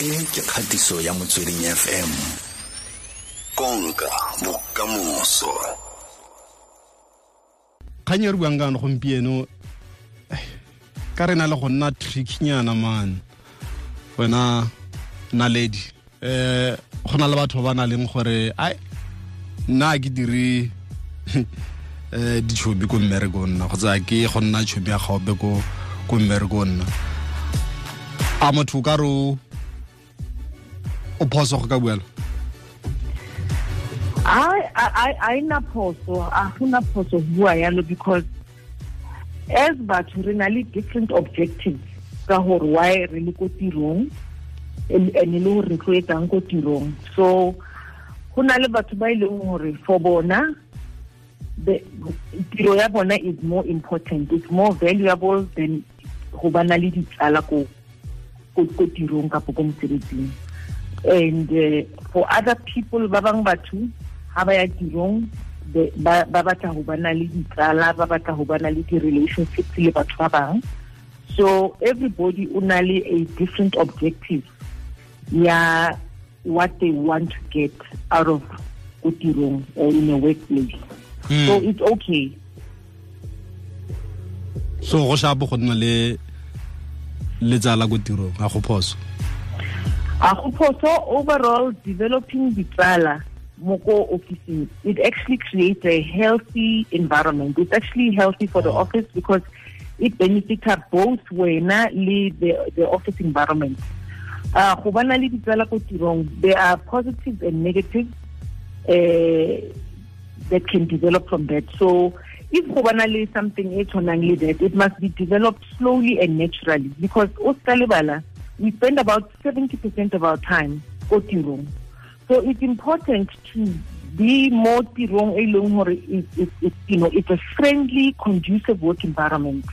e ke kgatiso ya motsweding fm konka bokamoso. Kgang e re buang kano gompieno ka rena le go nna trickynyana man. Wena naledi. Eh go na le batho ba ba na leng gore ai nna ke dire eh ditšhobi ko mmereko nna kgotsa ke go nna tšhobi ya gaope ko ko mmereko nna. A motho ka re o phoso go ka buela? I I I na phoso a huna phoso bua yalo because as batho re na le different objectives ka gore why re le ko tirong and le gore re tlo etsang ko tirong. So go na le batho ba e leng gore for bona the tiro ya bona is more important it's more valuable than go bana le ditsala ko tirong kapo ko mosebetsing and uh, for other people ba bang batho ha ba ya tirong ba batla go bana le ditsala ba batla go bana le di-relationships le batho ba bang. So everybody o na le a different objective ya what they want to get out of ko tirong or in a workplace. Mm. so it's okay. So go shapo go nna le le tsala ko tirong ga go phoso a go phoso overall developing ditsala Moko officing, it actually creates a healthy environment. It's actually healthy for the office because it benefits both wena le the, the office environment. Uh, there are positives and negatives uh, that can develop from that. So if Hobanali something is that, it must be developed slowly and naturally because we spend about 70% of our time tirong. So it's important to be more tirong e leng hore you know it's a friendly conducive work environment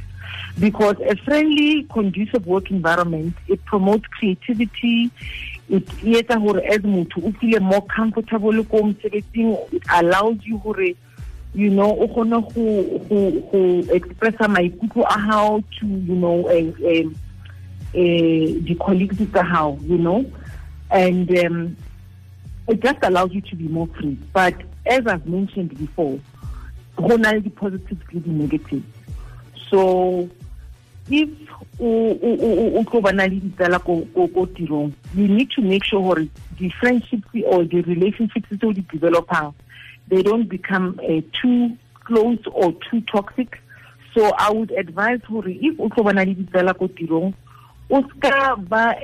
because a friendly conducive work environment it promotes creativity it etsa hore as motho o feel more comfortable ko mosebetsing it allows you hore you know o kgone go expressa maikutlo a how to you know eh eh the colleagues tsa how you know and um, it just allows you to be more free. But as I've mentioned before, the positives and the negatives. So if you need to make sure the friendships or the relationships that you develop they don't become uh, too close or too toxic. So I would advise her if you tirong o ska ba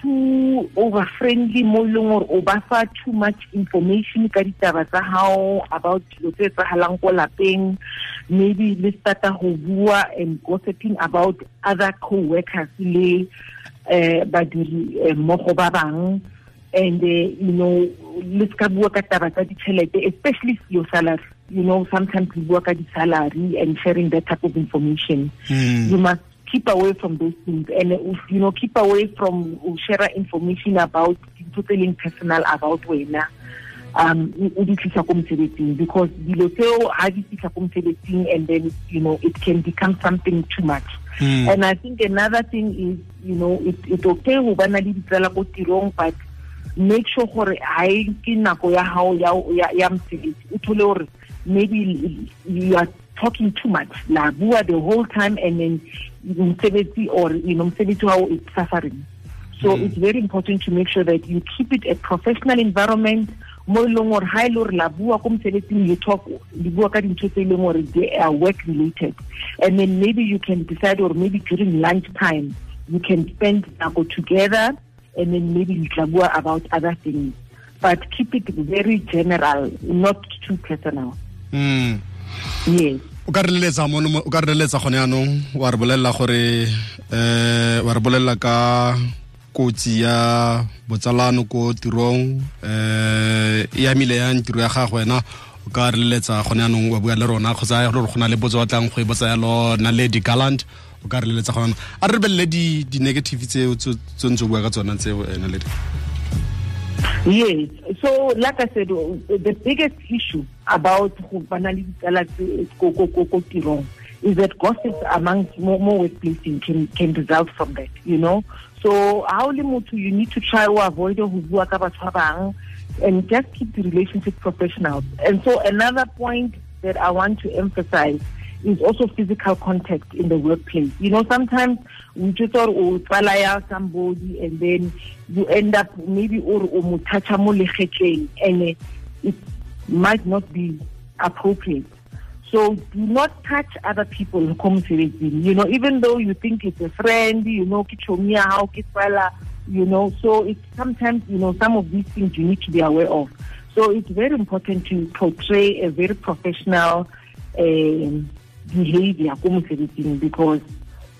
too over friendly mo leng gore o ba fa too much information ka ditaba tsa gago about dilo tse tsagalang ko lapeng. Maybe le starta go bua and gossiping about other co-workers le um badiri mmogo ba bang. And uh, you know le ska bua ka taba tsa ditšhelete especially your salary. You know sometimes we bua ka di-salary and sharing that type of information. Mm. you must keep away from those things and you know keep away from share information about totally personal about wena um o di tlisa ko mosebetsing because dilo tseo ha di tlisa ko mosebetsing and then you know it can become something too much mm. and i think another thing is you know it it okay go bana le ditsela ko tirong but make sure gore ha e ke nako ya hao ya ya mosebetsi o thole gore maybe you are talking too much la bua the whole time and then msebetsi or you know msebetsi how it's suffering so mm. it's very important to make sure that you keep it a professional environment. Mo e leng gore ha e le gore la bua ko mosebetsing you talk di bua ka dintho tse e leng gore they are work related. And then maybe you can decide or maybe during lunch time you can spend nako together and then maybe you tla bua about other things. But keep it very general not too personal. Mm. yes o ka re leletsa mo o ka re leletsa gone yanong wa re bolella gore eh wa re bolella ka kotsi ya botsalano ko tirong eh ya mile ya ntiro ya gago wena o ka re leletsa gone yanong wa bua le rona kgotsa gore go na le botso wa tlang go e botsa yalo na le di-gallant o ka re leletsa gone a re rebelele di-negative tse ntse o bua ka tsona tseo ena le Yes. So, like I said, the biggest issue about is that gossip amongst more, more workplaces can, can result from that, you know. so you need to try to avoid and just keep the relationship professional and so another point that i want to emphasize is also physical contact in the workplace. You know, sometimes we just or o tsalaya somebody and then you end up maybe or mo and it might not be appropriate. So do not touch other people in community. You know, even though you think it's a friend, you know, kichomia how kitwala, you know, so it's sometimes, you know, some of these things you need to be aware of. So it's very important to portray a very professional um, behavior because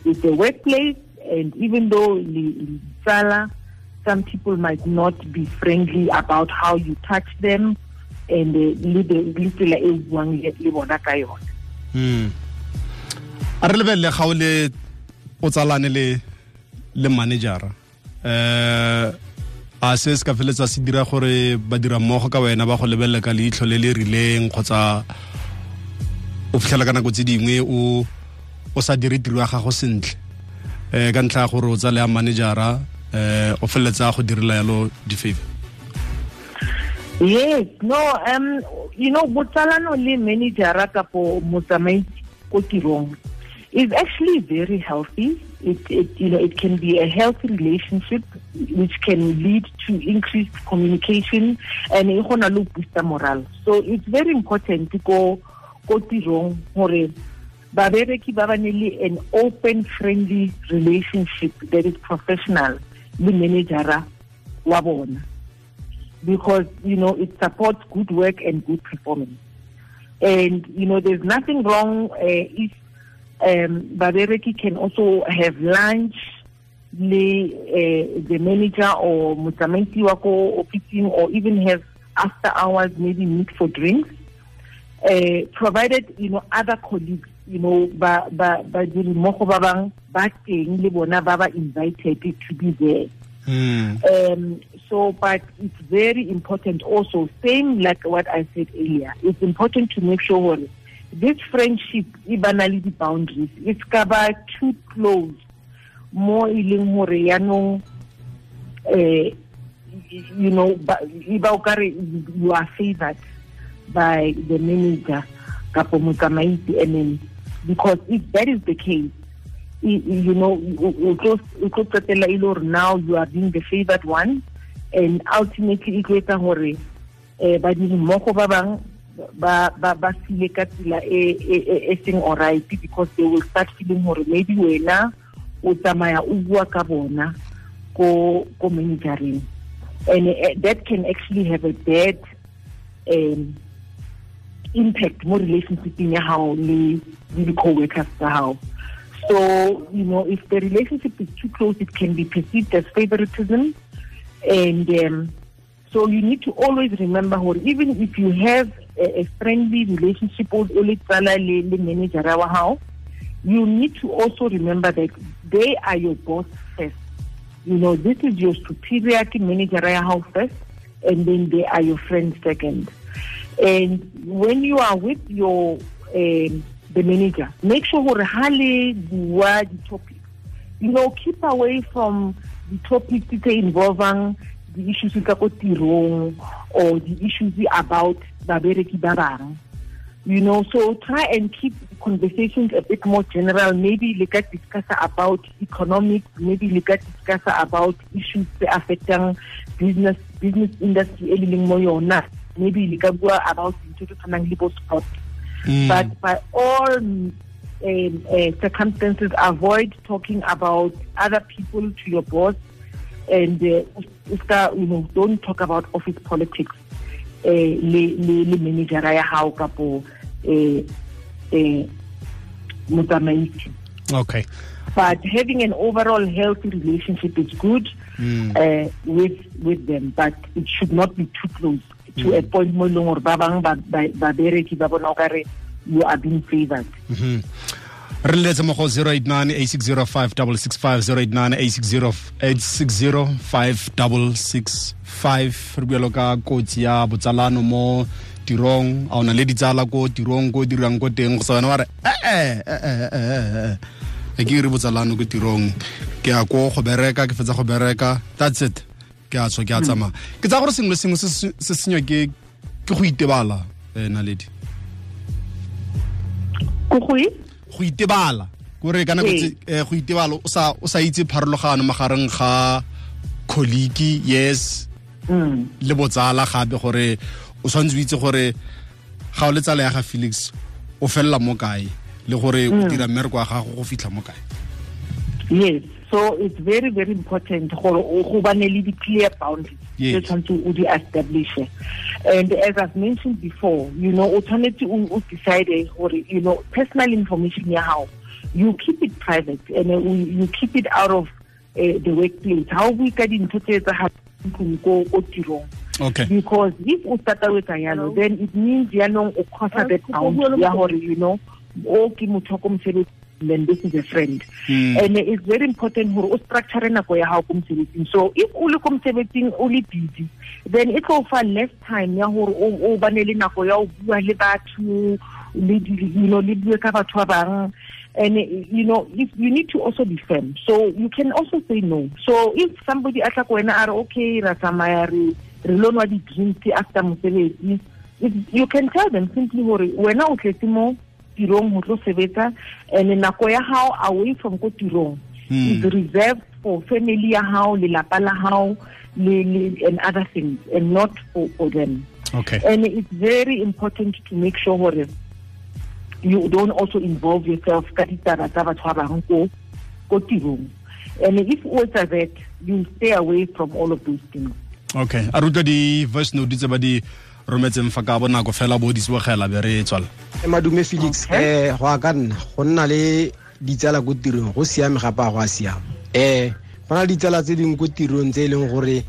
it's a workplace and even though Sala, some people might not be friendly about how you touch them and le tsela e buang le bona ka yona hmm. a re lebelele ga o le o tsalane le le managera eh a se se ka feletsa se dira gore badira mmogo ka wena ba go lebelele ka leitlho le le rileng kgotsa o fitlhela ka nako tse dingwe o sa dire tiro ya gago sentle. Eh ka ntlha ya gore o eh o feleletsa go yalo di-favor. Yes no um you know botsalano le managera kapo motsamaisi ko tirong is actually very healthy. It, it you know it can be a healthy relationship which can lead to increased communication and e gona le booster moral so it's very important to go ko tirong gore babereki ba bane le an open friendly relationship that is professional le managera wa bona. Because you know it supports good work and good performance. And you know there's nothing wrong uh, if um, babereki can also have lunch le uh, the manager or motsamaisi wa ko officing or even have after hours maybe meet for drinks uh, provided you know other colleagues you know ba ba ba diri mo go ba bang ba teng le bona ba ba invited to be there. Mm. um so but it's very important also same like what i said earlier it's important to make sure this friendship e bana le di boundaries it's ka ba too close. Mo e leng yaanong eh you know ba e ba o kare you are favored by the manager kapo motsamaisi because if that is the case you know o tlo qetela e le gore now you are being the favored one and ultimately e tlo etsa gore um badiri mmogo ba bang ba file ka tsela e seng alright because they will start feeling gore maybe wena o tsamaya o bua ko ko managereng. And uh, that can actually have a bad um, impact mo relationshiping ya hao le the co-workers tsa so you know if the relationship is too close it can be perceived as favoritism. And um, so you need to always remember or even if you have a, a friendly relationship o le tsala le le manager wa you need to also remember that they are your boss first. You know this is your superior manager ya first and then they are your friend second and when you are with your um, the manager make sure gore ha le bua di-topics you know keep away from the topics tse involving the issues ka ko tirong or the issues about babereki ba you know so try and keep conversations a bit more general. Maybe le ka discuss about economics maybe le ka discuss about issues tse affecting business business industry e leng mo yona maybe le ka bua about dintho tse tshwanang le bo sport Mm. but by all um, uh, circumstances avoid talking about other people to your boss and uh, you know don't talk about office politics uh, le le le manager ya hao kapo eh eh motsamaisi okay but having an overall healthy relationship is good Mm. uh, with with them but it should not be too close to a point mo e leng gore ba bang ba- ba- babereki ba bona o kare you are being favored. Mhm. re letse mo go 089 8605605 re buelo ka kotsi ya botsalano mo tirong. A o na le ditsala ko tirong ko dirang ko teng go sa wena wa re "Eh, eh, eh, eh, eh, eh." e ke ire botsalano ko tirong. Ke ya ko go bereka ke fetsa go bereka. That's it ke a tswa ke a tsamaya ke tsa gore sengwe le sengwe se se- se senywa ke go itebala um naledi go e? go itebala kore ka nako eh, go itebala o sa o sa itse pharologano magareng ga colleague yes Mm. le botsala gape gore o tshwanetse o itse gore ga o le tsala ya ga felix o felela mo kae le gore o dira mmereko wa gago go fitlha mo kae Yes. So it's very, very important gore o go bane le di-clear boundaries. Yes. tse tshwanetse o di establish and as i've mentioned before you know o tshwanetse o o decide gore you know personal information ya gago you keep it private and uh, you keep it out of uh, the workplace. Ha o bue ka dintho tse etsagalang ko ko tirong. Okay. Because if o starta o etsa yalo then it means yaanong o crossa that bound ya gore you know o ke motho ko mosebetsing then this is a friend. Mm. and it's very important gore o structure nako ya gago ko mosebetsing so if o le ko mosebetsing o le busy then e tlo fa less time ya gore o bane le nako ya o bua le batho le you know le bue ka batho ba bang. And you know if you need to also be firm so you can also say no. So if somebody a tla ko wena a okay ra tsamaya re re lo di-drinks after mosebetsi you can tell them simply gore wena o tletse mo tirong go tlo sebetsa and nako ya gago away from ko tirong. Mm. is reserved for family ya gago lelapa la gago and other things and not for, for them. Okay. And it's very important to make sure gore you don't also involve yourself ka ditaba tsa batho ba bangwe ko ko tirong. And if o etsa that you stay away from all of those things. Okay. A rutlwa di-voice note tse ba di rometseng fa ka bonako fela bo disebogela be re tswala. Eh, madume felix Okay. eh go a ka nna go nna le ditsala ko tirong go siame gape a go a siama. Eh go na le ditsala tse dingwe ko tirong tse e leng gore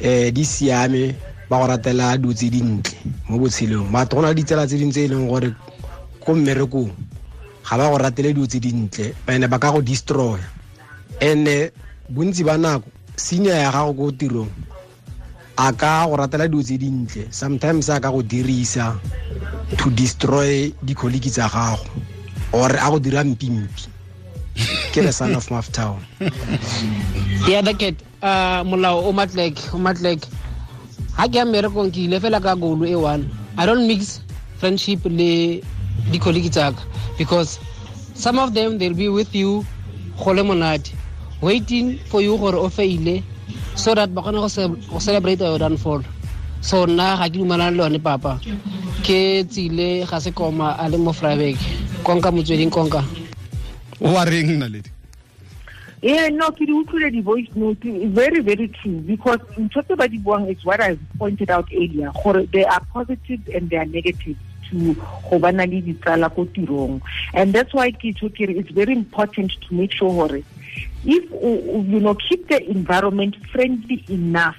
eh di siame ba go ratela dilo tse dintle mo botshelong. But go na le ditsala tse dingwe tse e leng gore ko mmerekong ga ba go ratele dilo tse dintle ande ba ka go destroya. And-e bontsi ba nako senior ya gago ko tirong a ka go ratela dilo tse dintle. Sometimes a ka go dirisa to destroy di-colleague tsa gago or a go dira mpimpi ke the son of maftown the other cat uh, molao o matlek o matlek. Ha ke ya mmerekong ke ile fela ka golo e one. I don't mix friendship le di-colleague tsaka because some of them they'll be with you go le monate. Waiting for you gore o faile so that ba kgone go ce- go celebrate your downfall so nna ga ke dumalane le one papa. Ke tsile ga se koma a le mo frabek konka motsweding konka. O wa reng naledi? Yeah, no, ke di utlwile di-voice note very, very true because ntho tse ba di buang is what I pointed out earlier gore there are positives and there are negatives to go bana le ditsala ko tirong. And that's why ke tho ke it's very important to make sure gore if you know keep the environment friendly enough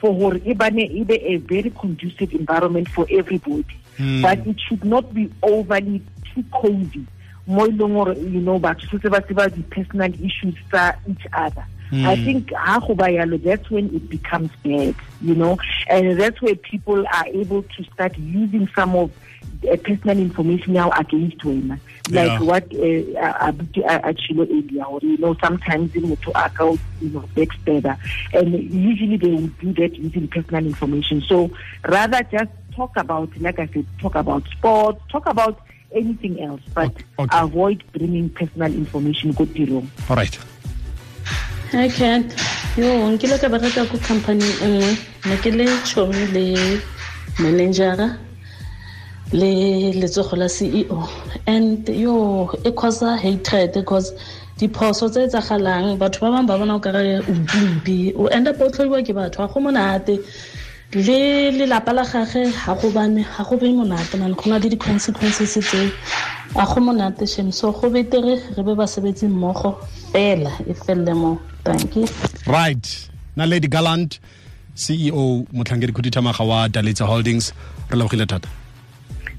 for gore e bane e be a very conducive environment for everybody Mm. but it should not be overly too cozy mo e leng gore you know batho ba tseba di-personal issues tsa each other Mm. I think ha go ba yalo that's when it becomes bad you know and that's where people are able to start using some of uh, personal information now against wena like Yeah. what uh, abuti a a earlier or you know sometimes motho a ka o, you know backstabber and usually they will do that using personal information so rather just talk about like i said talk about sports talk about anything else but Okay, okay. avoid bringing personal information ko tirong all right Hi Cat. Yo, nkile ka bereka ko company nngwe. Ne ke le tšhomi le managera le letsogo la CEO. And yo, e hatred because diphoso tse etsagalang. Batho ba bangwe ba bona o kare o mpi o end up o ke batho ga go monate. Le lelapa la gage ga go bane ga go be monate man go na le di-consequences go monate shem. So go betere re be basebetsi mmogo fela e felele mo. Thank you. Right. Naledi gallant ceo motlhankedi wa Dalitso holdings re lebogile thata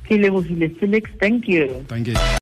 ke lebogile felix thank you. Thank you